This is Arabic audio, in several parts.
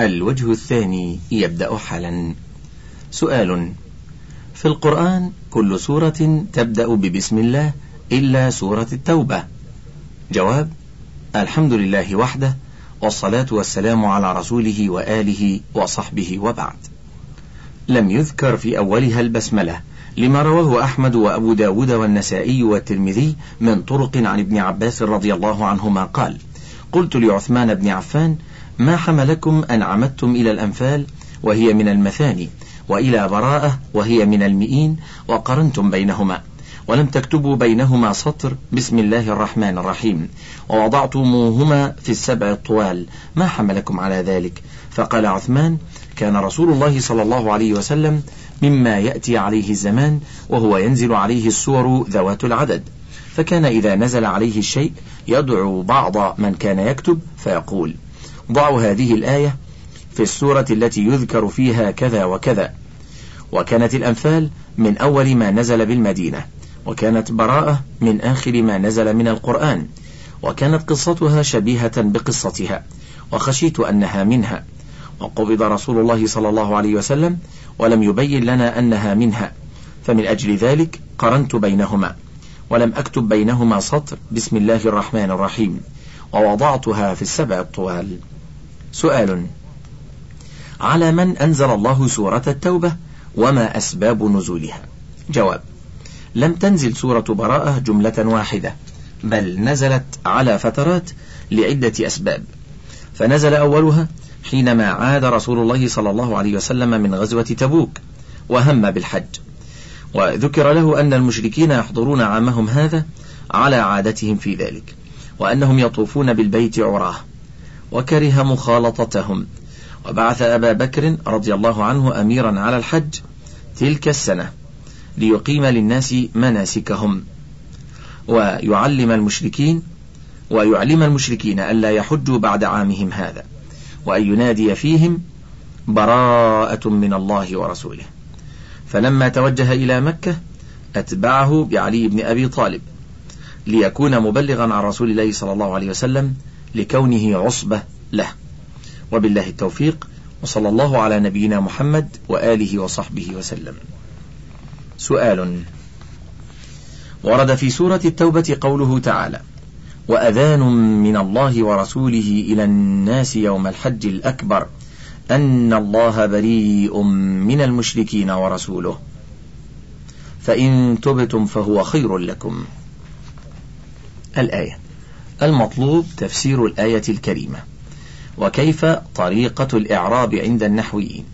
الوجه الثاني يبدأ حالا. سؤال في القرآن كل سورة تبدأ ببسم الله إلا سورة التوبة. جواب الحمد لله وحده والصلاة والسلام على رسوله وآله وصحبه وبعد. لم يذكر في أولها البسملة لما رواه أحمد وأبو داود والنسائي والترمذي من طرق عن ابن عباس رضي الله عنهما قال قلت لعثمان بن عفان ما حملكم أن عمدتم إلى الأنفال وهي من المثاني وإلى براءة وهي من المئين وقرنتم بينهما ولم تكتبوا بينهما سطر بسم الله الرحمن الرحيم ووضعتموهما في السبع الطوال ما حملكم على ذلك؟ فقال عثمان كان رسول الله صلى الله عليه وسلم مما يأتي عليه الزمان وهو ينزل عليه السور ذوات العدد فكان إذا نزل عليه الشيء يدعو بعض من كان يكتب فيقول ضعوا هذه الآية في السورة التي يذكر فيها كذا وكذا. وكانت الأنفال من أول ما نزل بالمدينة وكانت براءة من آخر ما نزل من القرآن وكانت قصتها شبيهة بقصتها وخشيت أنها منها. وقبض رسول الله صلى الله عليه وسلم ولم يبين لنا أنها منها. فمن أجل ذلك قرنت بينهما ولم أكتب بينهما سطر. بسم الله الرحمن الرحيم. ووضعتها في السبع الطوال. سؤال. على من أنزل الله سورة التوبة وما أسباب نزولها؟ جواب لم تنزل سورة براءة جملة واحدة بل نزلت على فترات لعدة أسباب. فنزل أولها حينما عاد رسول الله صلى الله عليه وسلم من غزوة تبوك وهم بالحج. وذكر له أن المشركين يحضرون عامهم هذا على عادتهم في ذلك وأنهم يطوفون بالبيت عراه. وكره مخالطتهم. وبعث أبا بكر رضي الله عنه أميرا على الحج تلك السنة ليقيم للناس مناسكهم. ويعلم المشركين ويعلم المشركين ألا يحجوا بعد عامهم هذا. وأن ينادي فيهم براءة من الله ورسوله. فلما توجه إلى مكة أتبعه بعلي بن أبي طالب ليكون مبلغا عن رسول الله صلى الله عليه وسلم لكونه عصبة له. وبالله التوفيق وصلى الله على نبينا محمد وآله وصحبه وسلم. سؤال. ورد في سورة التوبة قوله تعالى وأذان من الله ورسوله إلى الناس يوم الحج الأكبر أن الله بريء من المشركين ورسوله. فإن تبتم فهو خير لكم. الآية. المطلوب تفسير الآية الكريمة. وكيف طريقة الإعراب عند النحويين؟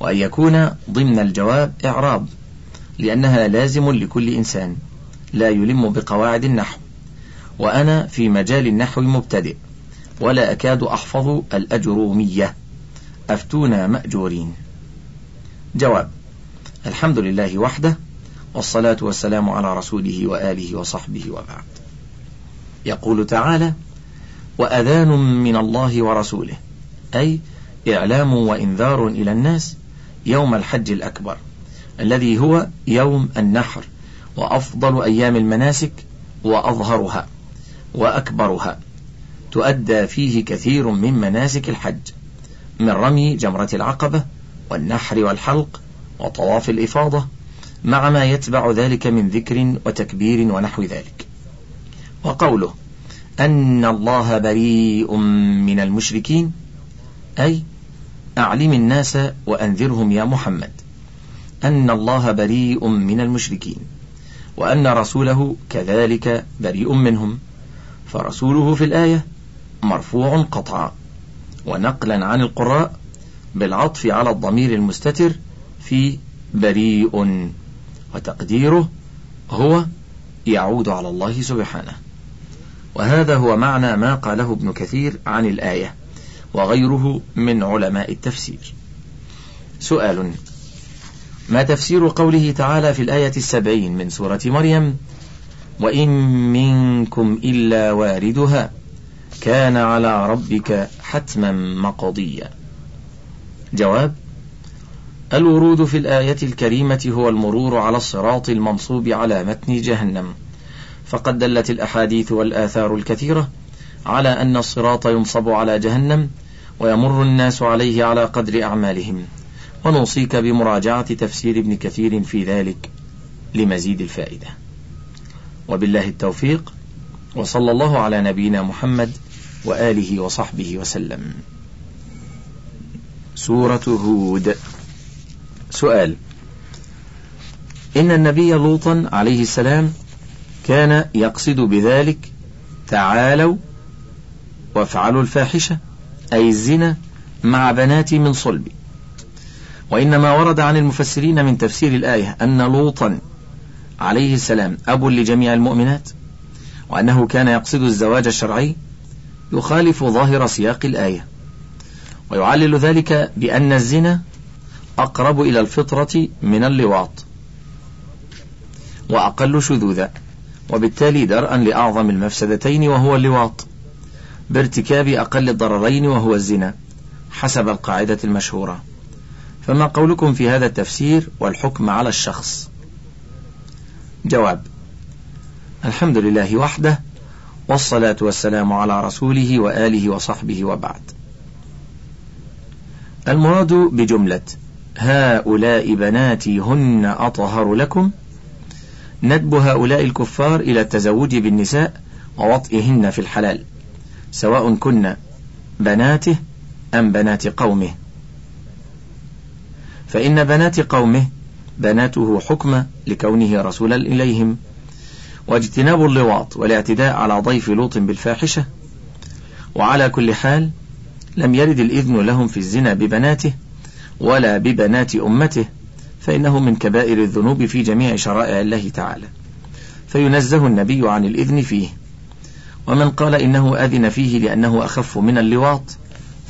وأن يكون ضمن الجواب إعراب لأنها لازم لكل إنسان لا يلم بقواعد النحو. وأنا في مجال النحو مبتدئ ولا أكاد أحفظ الأجرومية. أفتونا مأجورين. جواب الحمد لله وحده والصلاة والسلام على رسوله وآله وصحبه وبعد. يقول تعالى وأذان من الله ورسوله أي إعلام وإنذار إلى الناس يوم الحج الأكبر الذي هو يوم النحر وأفضل أيام المناسك وأظهرها وأكبرها تؤدى فيه كثير من مناسك الحج من رمي جمرة العقبة والنحر والحلق وطواف الإفاضة مع ما يتبع ذلك من ذكر وتكبير ونحو ذلك. وقوله أن الله بريء من المشركين أي أعلم الناس وأنذرهم يا محمد. أن الله بريء من المشركين وأن رسوله كذلك بريء منهم فرسوله في الآية مرفوع قطعا. ونقلا عن القراء بالعطف على الضمير المستتر في بريء وتقديره هو يعود على الله سبحانه. وهذا هو معنى ما قاله ابن كثير عن الآية وغيره من علماء التفسير. سؤال ما تفسير قوله تعالى في الآية السبعين من سورة مريم؟ وإن منكم إلا واردها كان على ربك حتما مقضيا. جواب الورود في الآية الكريمة هو المرور على الصراط المنصوب على متن جهنم. فقد دلت الأحاديث والآثار الكثيرة على أن الصراط ينصب على جهنم ويمر الناس عليه على قدر أعمالهم. ونوصيك بمراجعة تفسير ابن كثير في ذلك لمزيد الفائدة. وبالله التوفيق وصلى الله على نبينا محمد وآله وصحبه وسلم. سورة هود. سؤال إن النبي لوطا عليه السلام كان يقصد بذلك تعالوا وافعلوا الفاحشة أي الزنا مع بنات من صلبي وإنما ورد عن المفسرين من تفسير الآية أن لوطا عليه السلام أب لجميع المؤمنات وأنه كان يقصد الزواج الشرعي يخالف ظاهر سياق الآية. ويعلل ذلك بأن الزنا أقرب إلى الفطرة من اللواط وأقل شذوذا. وبالتالي درءا لأعظم المفسدتين وهو اللواط بارتكاب أقل الضررين وهو الزنا حسب القاعدة المشهورة. فما قولكم في هذا التفسير والحكم على الشخص؟ جواب الحمد لله وحده والصلاة والسلام على رسوله وآله وصحبه وبعد. المراد بجملة هؤلاء بناتي هن أطهر لكم ندب هؤلاء الكفار إلى التزوج بالنساء ووطئهن في الحلال سواء كن بناته أم بنات قومه. فإن بنات قومه بناته حكم لكونه رسولا إليهم واجتناب اللواط والاعتداء على ضيف لوط بالفاحشة. وعلى كل حال لم يرد الإذن لهم في الزنا ببناته ولا ببنات أمته فإنه من كبائر الذنوب في جميع شرائع الله تعالى. فينزه النبي عن الإذن فيه. ومن قال إنه أذن فيه لأنه أخف من اللواط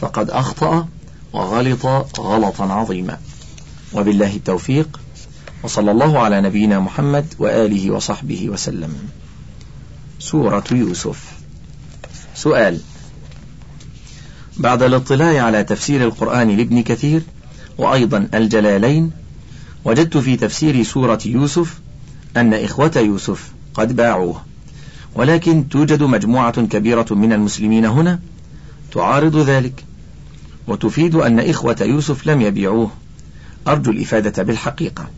فقد أخطأ وغلط غلطا عظيما. وبالله التوفيق وصلى الله على نبينا محمد وآله وصحبه وسلم. سورة يوسف. سؤال بعد الاطلاع على تفسير القرآن لابن كثير وأيضا الجلالين وجدت في تفسير سورة يوسف أن إخوة يوسف قد باعوه. ولكن توجد مجموعة كبيرة من المسلمين هنا تعارض ذلك وتفيد أن إخوة يوسف لم يبيعوه. أرجو الإفادة بالحقيقة.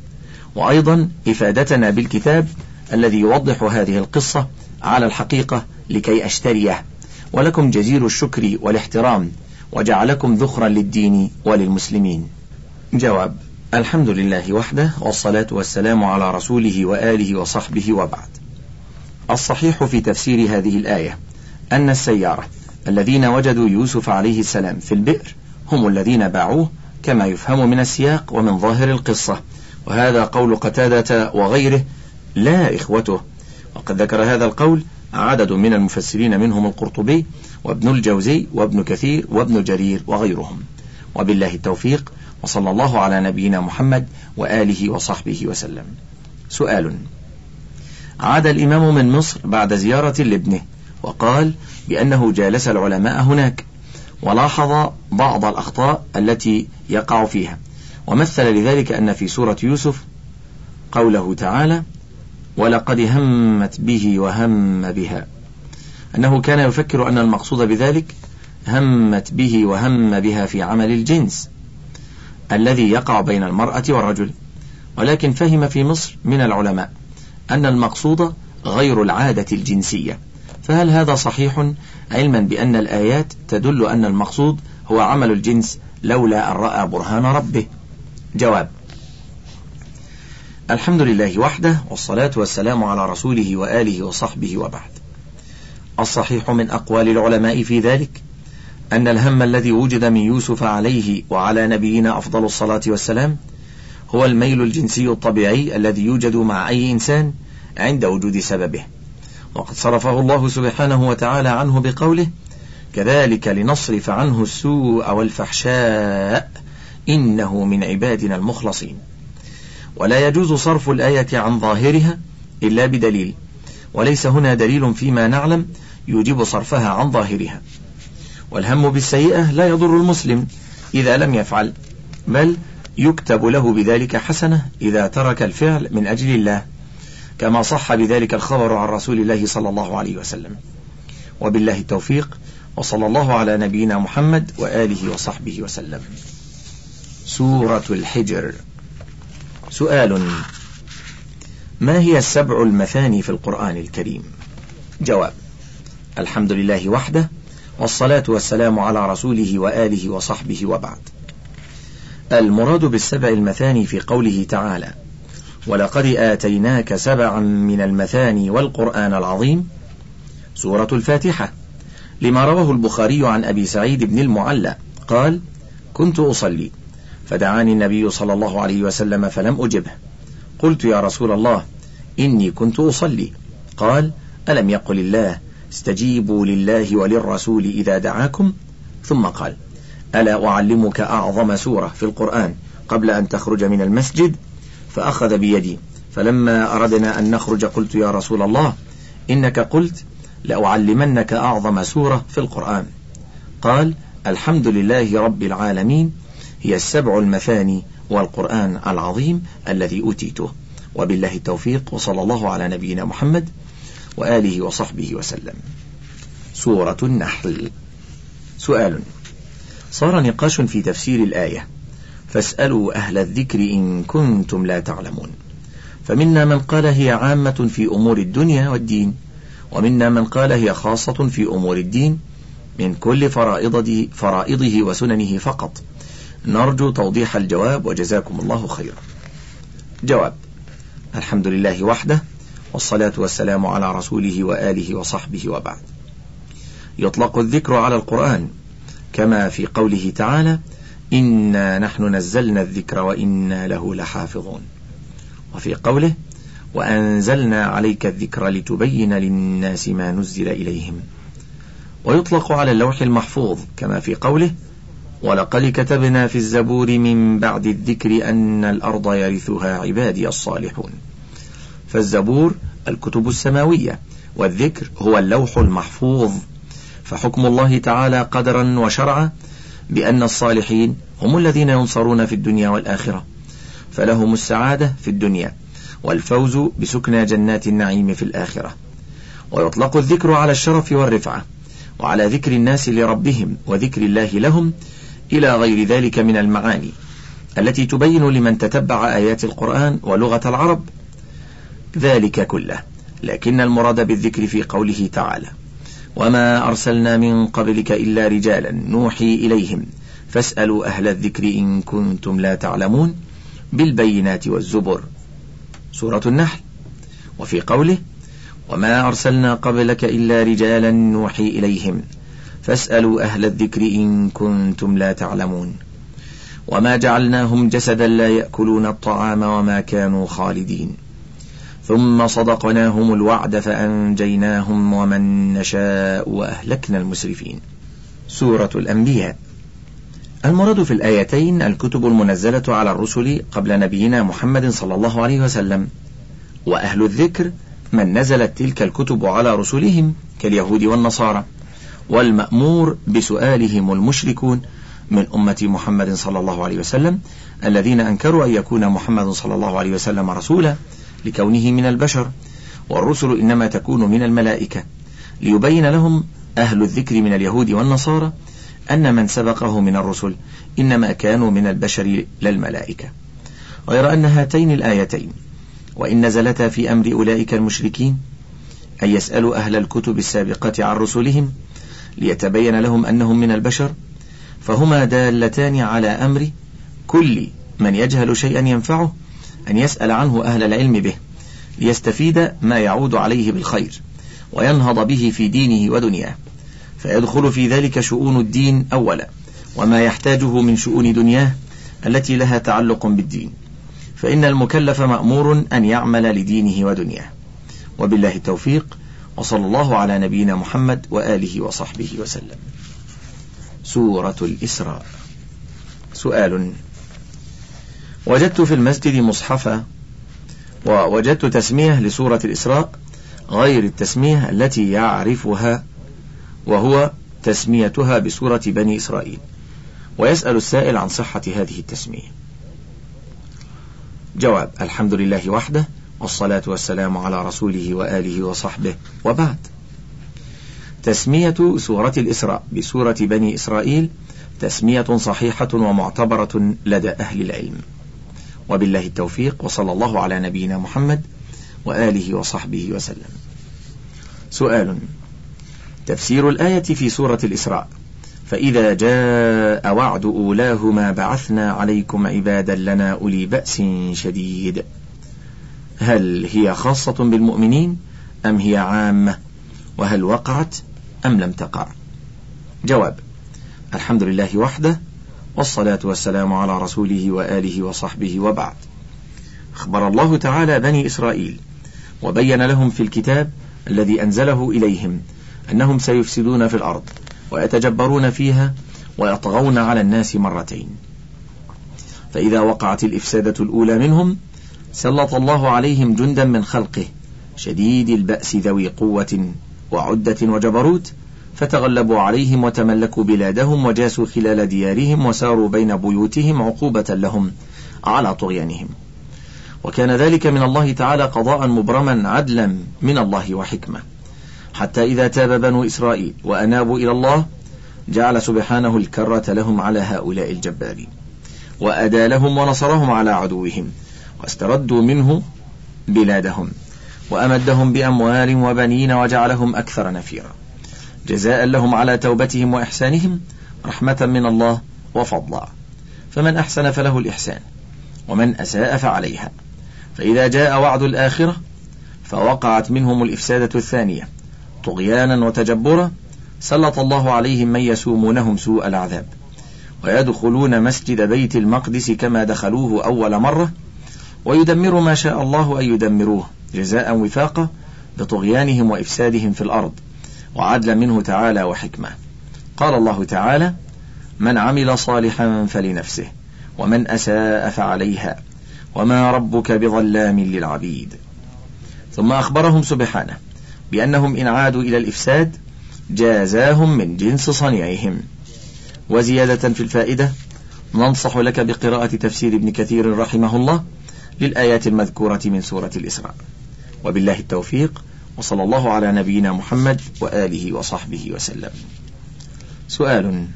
وأيضا إفادتنا بالكتاب الذي يوضح هذه القصة على الحقيقة لكي أشتريه. ولكم جزيل الشكر والاحترام وجعلكم ذخرا للدين وللمسلمين. جواب الحمد لله وحده والصلاة والسلام على رسوله وآله وصحبه وبعد. الصحيح في تفسير هذه الآية أن السيارة الذين وجدوا يوسف عليه السلام في البئر هم الذين باعوه كما يفهم من السياق ومن ظاهر القصة. وهذا قول قتادة وغيره لا إخوته. وقد ذكر هذا القول عدد من المفسرين منهم القرطبي وابن الجوزي وابن كثير وابن جرير وغيرهم. وبالله التوفيق وصلى الله على نبينا محمد وآله وصحبه وسلم. سؤال عاد الإمام من مصر بعد زيارة لابنه وقال بأنه جالس العلماء هناك ولاحظ بعض الأخطاء التي يقع فيها ومثل لذلك أن في سورة يوسف قوله تعالى ولقد همت به وهم بها أنه كان يفكر أن المقصود بذلك همت به وهم بها في عمل الجنس الذي يقع بين المرأة والرجل ولكن فهم في مصر من العلماء أن المقصود غير العادة الجنسية. فهل هذا صحيح؟ علما بأن الآيات تدل أن المقصود هو عمل الجنس لولا أن رأى برهان ربه. جواب الحمد لله وحده والصلاة والسلام على رسوله وآله وصحبه وبعد. الصحيح من أقوال العلماء في ذلك أن الهم الذي وجد من يوسف عليه وعلى نبينا أفضل الصلاة والسلام هو الميل الجنسي الطبيعي الذي يوجد مع أي إنسان عند وجود سببه. وقد صرفه الله سبحانه وتعالى عنه بقوله كذلك لنصرف عنه السوء والفحشاء إنه من عبادنا المخلصين ولا يجوز صرف الآية عن ظاهرها إلا بدليل وليس هنا دليل فيما نعلم يوجب صرفها عن ظاهرها. والهم بالسيئة لا يضر المسلم إذا لم يفعل بل يكتب له بذلك حسنة إذا ترك الفعل من أجل الله كما صح بذلك الخبر عن رسول الله صلى الله عليه وسلم. وبالله التوفيق وصلى الله على نبينا محمد وآله وصحبه وسلم. سورة الحجر. سؤال ما هي السبع المثاني في القرآن الكريم؟ جواب الحمد لله وحده والصلاة والسلام على رسوله وآله وصحبه وبعد. المراد بالسبع المثاني في قوله تعالى ولقد آتيناك سبعا من المثاني والقرآن العظيم سورة الفاتحة. لما رواه البخاري عن أبي سعيد بن المعلى قال كنت أصلي فدعاني النبي صلى الله عليه وسلم فلم أجبه. قلت يا رسول الله إني كنت أصلي. قال ألم يقل الله استجيبوا لله وللرسول إذا دعاكم؟ ثم قال ألا أعلمك أعظم سورة في القرآن قبل أن تخرج من المسجد؟ فأخذ بيدي فلما أردنا أن نخرج قلت يا رسول الله إنك قلت لأعلمنك أعظم سورة في القرآن. قال الحمد لله رب العالمين هي السبع المثاني والقرآن العظيم الذي أوتيته. وبالله التوفيق وصلى الله على نبينا محمد وآله وصحبه وسلم. سورة النحل. سؤال. صار نقاش في تفسير الآية. فاسألوا أهل الذكر إن كنتم لا تعلمون. فمنا من قال هي عامة في أمور الدنيا والدين ومنا من قال هي خاصة في أمور الدين من كل فرائضه, فرائضه وسننه فقط. نرجو توضيح الجواب وجزاكم الله خيرا. جواب. الحمد لله وحده والصلاة والسلام على رسوله وآله وصحبه وبعد. يطلق الذكر على القرآن كما في قوله تعالى إنا نحن نزلنا الذكر وإنا له لحافظون وفي قوله وأنزلنا عليك الذكر لتبين للناس ما نزل إليهم ويطلق على اللوح المحفوظ كما في قوله ولقد كتبنا في الزبور من بعد الذكر أن الأرض يرثها عبادي الصالحون فالزبور الكتب السماوية والذكر هو اللوح المحفوظ. فحكم الله تعالى قدرا وشرعا بأن الصالحين هم الذين ينصرون في الدنيا والآخرة فلهم السعادة في الدنيا والفوز بسكنى جنات النعيم في الآخرة. ويطلق الذكر على الشرف والرفعة وعلى ذكر الناس لربهم وذكر الله لهم إلى غير ذلك من المعاني التي تبين لمن تتبع آيات القرآن ولغة العرب. ذلك كله لكن المراد بالذكر في قوله تعالى وما أرسلنا من قبلك إلا رجالا نوحي إليهم فاسألوا أهل الذكر إن كنتم لا تعلمون بالبينات والزبر. سورة النحل. وفي قوله وما أرسلنا قبلك إلا رجالا نوحي إليهم فاسألوا أهل الذكر إن كنتم لا تعلمون. وما جعلناهم جسدا لا يأكلون الطعام وما كانوا خالدين. ثم صدقناهم الوعد فأنجيناهم ومن نشاء وأهلكنا المسرفين. سورة الأنبياء. المراد في الآيتين الكتب المنزلة على الرسل قبل نبينا محمد صلى الله عليه وسلم. وأهل الذكر من نزلت تلك الكتب على رسلهم كاليهود والنصارى. والمأمور بسؤالهم المشركون من أمة محمد صلى الله عليه وسلم الذين أنكروا أن يكون محمد صلى الله عليه وسلم رسولا. لكونه من البشر والرسل إنما تكون من الملائكة. ليبين لهم أهل الذكر من اليهود والنصارى أن من سبقه من الرسل إنما كانوا من البشر لا الملائكة غير أن هاتين الآيتين وإن نزلتا في أمر أولئك المشركين أن يسألوا أهل الكتب السابقة عن رسلهم ليتبين لهم أنهم من البشر فهما دالتان على أمر كل من يجهل شيئا ينفعه أن يسأل عنه أهل العلم به ليستفيد ما يعود عليه بالخير وينهض به في دينه ودنياه. فيدخل في ذلك شؤون الدين أولا وما يحتاجه من شؤون دنياه التي لها تعلق بالدين. فإن المكلف مأمور أن يعمل لدينه ودنياه. وبالله التوفيق وصلى الله على نبينا محمد وآله وصحبه وسلم. سورة الإسراء. سؤال وجدت في المسجد مصحفا ووجدت تسمية لسورة الإسراء غير التسمية التي يعرفها وهو تسميتها بسورة بني إسرائيل. ويسأل السائل عن صحة هذه التسمية. جواب الحمد لله وحده والصلاة والسلام على رسوله وآله وصحبه. وبعد. تسمية سورة الإسراء بسورة بني إسرائيل تسمية صحيحة ومعتبرة لدى أهل العلم. وبالله التوفيق وصلى الله على نبينا محمد وآله وصحبه وسلم. سؤال تفسير الآية في سورة الإسراء. فإذا جاء وعد أولاهما بعثنا عليكم عبادا لنا أولي بأس شديد. هل هي خاصة بالمؤمنين أم هي عامة؟ وهل وقعت أم لم تقع؟ جواب الحمد لله وحده والصلاة والسلام على رسوله وآله وصحبه وبعد. أخبر الله تعالى بني إسرائيل وبين لهم في الكتاب الذي أنزله إليهم أنهم سيفسدون في الأرض ويتجبرون فيها ويطغون على الناس مرتين. فإذا وقعت الإفسادة الأولى منهم سلط الله عليهم جندا من خلقه شديد البأس ذوي قوة وعدة وجبروت فتغلبوا عليهم وتملكوا بلادهم وجاسوا خلال ديارهم وساروا بين بيوتهم عقوبة لهم على طغيانهم. وكان ذلك من الله تعالى قضاء مبرما عدلا من الله وحكمة. حتى إذا تاب بنو إسرائيل وأنابوا إلى الله جعل سبحانه الكرة لهم على هؤلاء الجبارين وأدى لهم ونصرهم على عدوهم واستردوا منه بلادهم وأمدهم بأموال وبنين وجعلهم أكثر نفيرا. جزاء لهم على توبتهم وإحسانهم رحمة من الله وفضلا. فمن أحسن فله الإحسان ومن أساء فعليها. فإذا جاء وعد الآخرة فوقعت منهم الإفسادة الثانية طغيانا وتجبرا سلط الله عليهم من يسومونهم سوء العذاب. ويدخلون مسجد بيت المقدس كما دخلوه أول مرة ويدمر ما شاء الله أن يدمروه جزاء وفاقا بطغيانهم وإفسادهم في الأرض. وعدلا منه تعالى وحكمة. قال الله تعالى من عمل صالحا فلنفسه ومن أساء فعليها وما ربك بظلام للعبيد. ثم أخبرهم سبحانه بأنهم إن عادوا إلى الإفساد جازاهم من جنس صنيعهم. وزيادة في الفائدة ننصح لك بقراءة تفسير ابن كثير رحمه الله للآيات المذكورة من سورة الإسراء. وبالله التوفيق. وصلى الله على نبينا محمد وآله وصحبه وسلم. سؤال.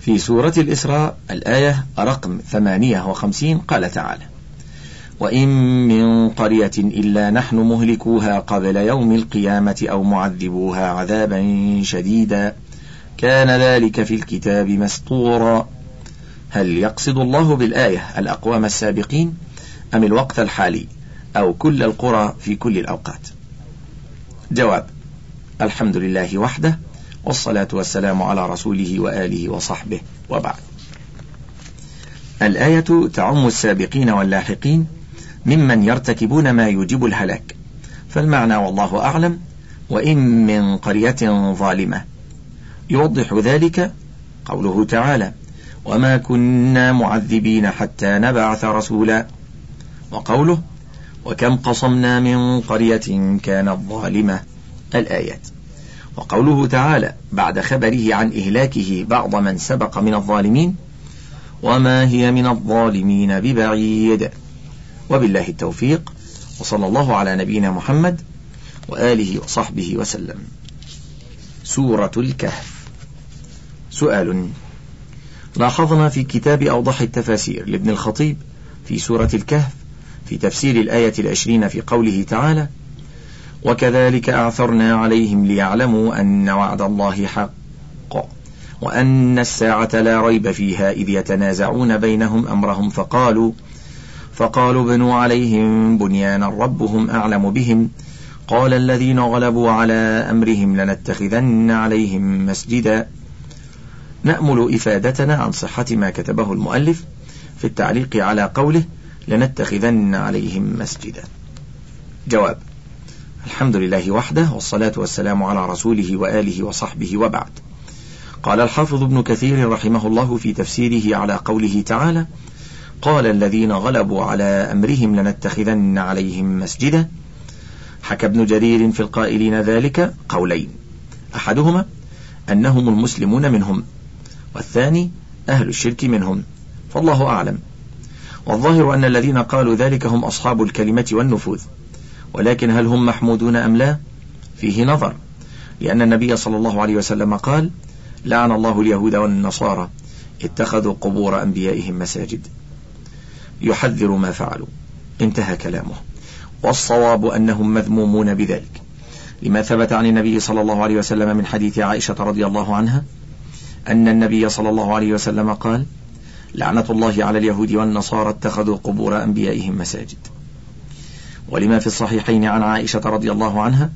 في سورة الإسراء الآية رقم ثمانية وخمسين قال تعالى وإن من قرية إلا نحن مهلكوها قبل يوم القيامة أو معذبوها عذابا شديدا كان ذلك في الكتاب مسطورا. هل يقصد الله بالآية الأقوام السابقين أم الوقت الحالي؟ أو كل القرى في كل الأوقات. جواب الحمد لله وحده والصلاة والسلام على رسوله وآله وصحبه وبعد. الآية تعم السابقين واللاحقين ممن يرتكبون ما يوجب الهلاك. فالمعنى والله أعلم وإن من قرية ظالمة. يوضح ذلك قوله تعالى وما كنا معذبين حتى نبعث رسولا. وقوله وكم قصمنا من قرية كانت ظالمة الآيات. وقوله تعالى بعد خبره عن إهلاكه بعض من سبق من الظالمين وما هي من الظالمين ببعيد. وبالله التوفيق وصلى الله على نبينا محمد وآله وصحبه وسلم. سورة الكهف. سؤال لاحظنا في كتاب أوضح التفاسير لابن الخطيب في سورة الكهف في تفسير الآية العشرين في قوله تعالى وكذلك أعثرنا عليهم ليعلموا أن وعد الله حق وأن الساعة لا ريب فيها إذ يتنازعون بينهم أمرهم فقالوا فقالوا بنوا عليهم بنيانا ربهم أعلم بهم قال الذين غلبوا على أمرهم لنتخذن عليهم مسجدا. نأمل إفادتنا عن صحة ما كتبه المؤلف في التعليق على قوله لنتخذن عليهم مسجدا. جواب الحمد لله وحده والصلاة والسلام على رسوله وآله وصحبه وبعد. قال الحافظ ابن كثير رحمه الله في تفسيره على قوله تعالى قال الذين غلبوا على أمرهم لنتخذن عليهم مسجدا. حكى ابن جرير في القائلين ذلك قولين أحدهما أنهم المسلمون منهم والثاني أهل الشرك منهم فالله أعلم. والظاهر أن الذين قالوا ذلك هم أصحاب الكلمة والنفوذ. ولكن هل هم محمودون أم لا؟ فيه نظر. لأن النبي صلى الله عليه وسلم قال لعن الله اليهود والنصارى اتخذوا قبور أنبيائهم مساجد. يحذر ما فعلوا. انتهى كلامه. والصواب أنهم مذمومون بذلك. لما ثبت عن النبي صلى الله عليه وسلم من حديث عائشة رضي الله عنها أن النبي صلى الله عليه وسلم قال لعنة الله على اليهود والنصارى اتخذوا قبور أنبيائهم مساجد. ولما في الصحيحين عن عائشة رضي الله عنها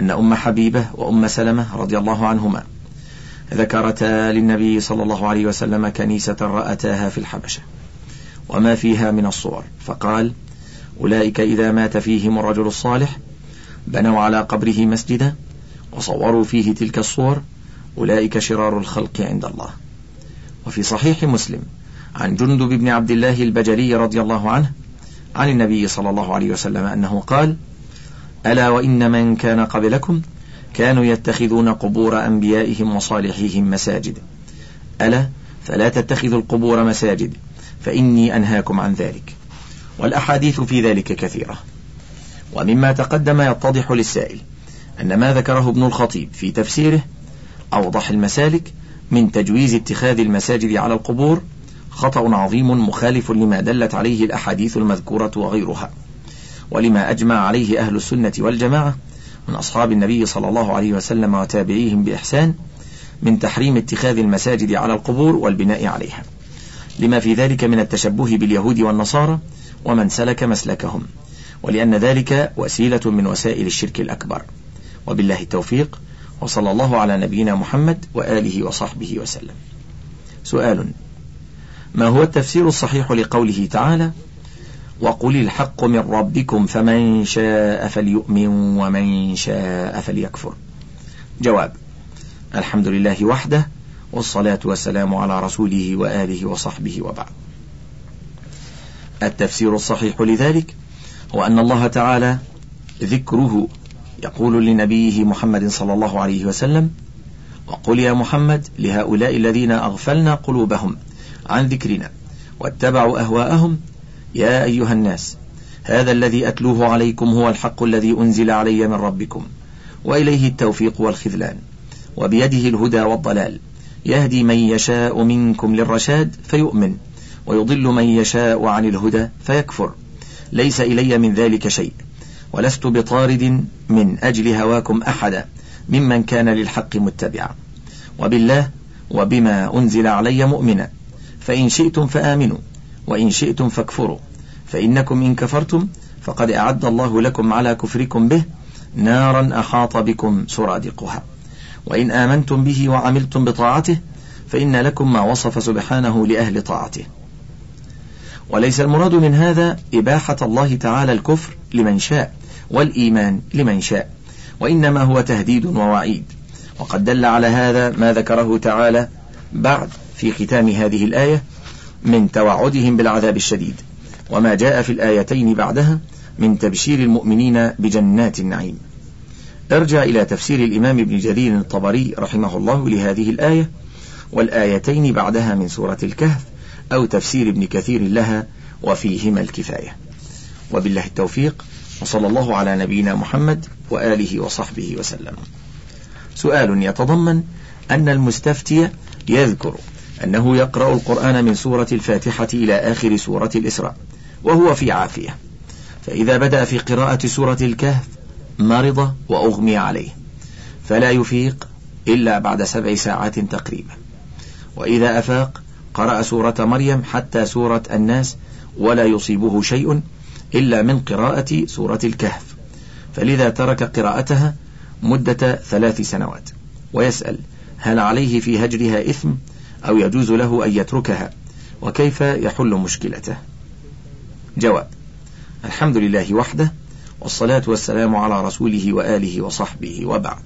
أن أم حبيبة وأم سلمة رضي الله عنهما ذكرتا للنبي صلى الله عليه وسلم كنيسة رأتاها في الحبشة. وما فيها من الصور. فقال أولئك إذا مات فيهم الرجل الصالح بنوا على قبره مسجدا وصوروا فيه تلك الصور. أولئك شرار الخلق عند الله. وفي صحيح مسلم عن جندب بن عبد الله البجلي رضي الله عنه عن النبي صلى الله عليه وسلم أنه قال ألا وإن من كان قبلكم كانوا يتخذون قبور أنبيائهم وصالحيهم مساجد. ألا فلا تتخذوا القبور مساجد فإني أنهاكم عن ذلك. والأحاديث في ذلك كثيرة. ومما تقدم يتضح للسائل أن ما ذكره ابن الخطيب في تفسيره أوضح المسالك من تجويز اتخاذ المساجد على القبور خطأ عظيم مخالف لما دلت عليه الأحاديث المذكورة وغيرها. ولما أجمع عليه أهل السنة والجماعة من أصحاب النبي صلى الله عليه وسلم وتابعيهم بإحسان من تحريم اتخاذ المساجد على القبور والبناء عليها. لما في ذلك من التشبه باليهود والنصارى ومن سلك مسلكهم. ولأن ذلك وسيلة من وسائل الشرك الأكبر. وبالله التوفيق. وصلى الله على نبينا محمد وآله وصحبه وسلم. سؤال ما هو التفسير الصحيح لقوله تعالى وقل الحق من ربكم فمن شاء فليؤمن ومن شاء فليكفر. جواب الحمد لله وحده والصلاة والسلام على رسوله وآله وصحبه وبعد. التفسير الصحيح لذلك هو أن الله تعالى ذكره يقول لنبيه محمد صلى الله عليه وسلم وقل يا محمد لهؤلاء الذين أغفلنا قلوبهم عن ذكرنا واتبعوا أهواءهم يا أيها الناس هذا الذي أتلوه عليكم هو الحق الذي أنزل علي من ربكم وإليه التوفيق والخذلان وبيده الهدى والضلال يهدي من يشاء منكم للرشاد فيؤمن ويضل من يشاء عن الهدى فيكفر ليس إلي من ذلك شيء. ولست بطارد من أجل هواكم أحدا ممن كان للحق متبعا. وبالله وبما أنزل علي مؤمنا. فإن شئتم فآمنوا وإن شئتم فاكفروا. فإنكم إن كفرتم فقد أعد الله لكم على كفركم به نارا أحاط بكم سرادقها. وإن آمنتم به وعملتم بطاعته فإن لكم ما وصف سبحانه لأهل طاعته. وليس المراد من هذا إباحة الله تعالى الكفر لمن شاء. والإيمان لمن شاء وإنما هو تهديد ووعيد. وقد دل على هذا ما ذكره تعالى بعد في ختام هذه الآية من توعدهم بالعذاب الشديد وما جاء في الآيتين بعدها من تبشير المؤمنين بجنات النعيم. ارجع إلى تفسير الإمام ابن جرير الطبري رحمه الله لهذه الآية والآيتين بعدها من سورة الكهف أو تفسير ابن كثير لها وفيهما الكفاية. وبالله التوفيق وصلى الله على نبينا محمد وآله وصحبه وسلم. سؤال يتضمن أن المستفتي يذكر أنه يقرأ القرآن من سورة الفاتحة إلى آخر سورة الإسراء وهو في عافية. فإذا بدأ في قراءة سورة الكهف مرض وأغمي عليه فلا يفيق إلا بعد سبع ساعات تقريبا. وإذا أفاق قرأ سورة مريم حتى سورة الناس ولا يصيبه شيء إلا من قراءة سورة الكهف. فلذا ترك قراءتها مدة ثلاث سنوات. ويسأل هل عليه في هجرها إثم أو يجوز له أن يتركها؟ وكيف يحل مشكلته؟ جواب الحمد لله وحده والصلاة والسلام على رسوله وآله وصحبه وبعد.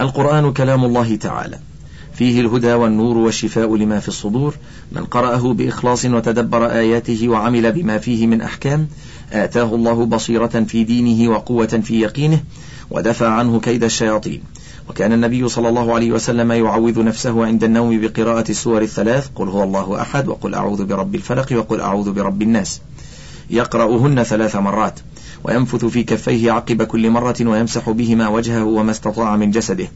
القرآن كلام الله تعالى فيه الهدى والنور والشفاء لما في الصدور من قرأه بإخلاص وتدبر آياته وعمل بما فيه من أحكام آتاه الله بصيرة في دينه وقوة في يقينه ودفع عنه كيد الشياطين. وكان النبي صلى الله عليه وسلم يعوذ نفسه عند النوم بقراءة السور الثلاث قل هو الله أحد وقل أعوذ برب الفلق وقل أعوذ برب الناس. يقرأهن ثلاث مرات وينفث في كفيه عقب كل مرة ويمسح بهما وجهه وما استطاع من جسده.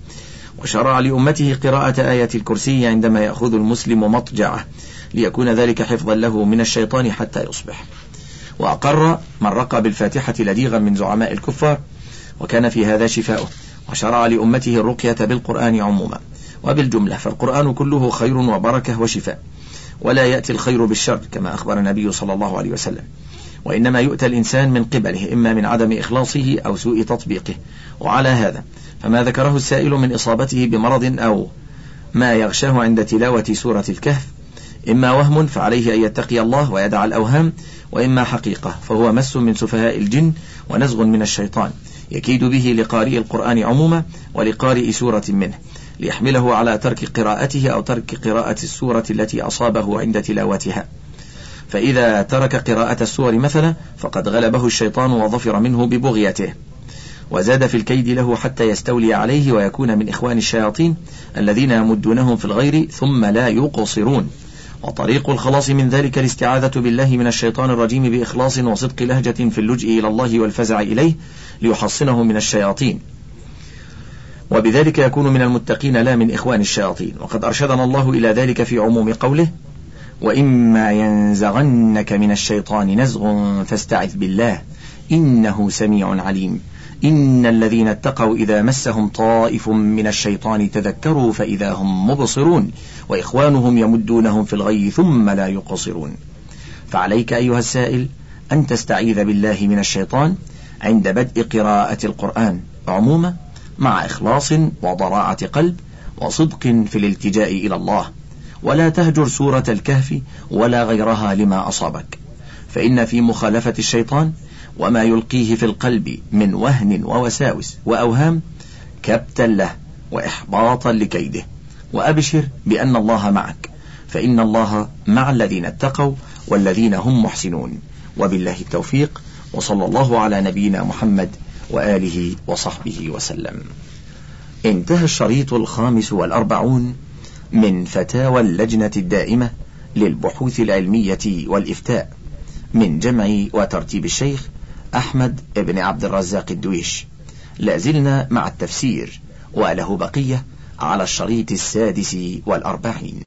وشرع لأمته قراءة آية الكرسي عندما يأخذ المسلم مضجعه ليكون ذلك حفظا له من الشيطان حتى يصبح. وأقر من رقى بالفاتحة لديغا من زعماء الكفار وكان في هذا شفاؤه وشرع لأمته الرقية بالقرآن عموما. وبالجملة فالقرآن كله خير وبركة وشفاء ولا يأتي الخير بالشر كما أخبر النبي صلى الله عليه وسلم. وإنما يؤتى الإنسان من قبله إما من عدم إخلاصه أو سوء تطبيقه. وعلى هذا فما ذكره السائل من إصابته بمرض أو ما يغشاه عند تلاوة سورة الكهف إما وهم فعليه أن يتقي الله ويدع الأوهام وإما حقيقة فهو مس من سفهاء الجن ونزغ من الشيطان. يكيد به لقارئ القرآن عموما ولقارئ سورة منه ليحمله على ترك قراءته أو ترك قراءة السورة التي أصابه عند تلاوتها. فإذا ترك قراءة السور مثلا فقد غلبه الشيطان وظفر منه ببغيته. وزاد في الكيد له حتى يستولي عليه ويكون من إخوان الشياطين الذين يمدونهم في الغير ثم لا يقصرون. وطريق الخلاص من ذلك الاستعاذة بالله من الشيطان الرجيم بإخلاص وصدق لهجة في اللجء إلى الله والفزع إليه ليحصنه من الشياطين. وبذلك يكون من المتقين لا من إخوان الشياطين. وقد أرشدنا الله إلى ذلك في عموم قوله وإما ينزغنك من الشيطان نزغ فاستعذ بالله إنه سميع عليم. إن الذين اتقوا إذا مسهم طائف من الشيطان تذكروا فإذا هم مبصرون وإخوانهم يمدونهم في الغي ثم لا يقصرون. فعليك أيها السائل أن تستعيذ بالله من الشيطان عند بدء قراءة القرآن عموما مع إخلاص وضراعة قلب وصدق في الالتجاء إلى الله. ولا تهجر سورة الكهف ولا غيرها لما أصابك. فإن في مخالفة الشيطان وما يلقيه في القلب من وهن ووساوس وأوهام كبتا له وإحباطا لكيده. وأبشر بأن الله معك فإن الله مع الذين اتقوا والذين هم محسنون. وبالله التوفيق وصلى الله على نبينا محمد وآله وصحبه وسلم. انتهى الشريط الخامس والأربعون من فتاوى اللجنة الدائمة للبحوث العلمية والإفتاء من جمع وترتيب الشيخ أحمد بن عبد الرزاق الدويش. لازلنا مع التفسير وله بقية على الشريط السادس والأربعين.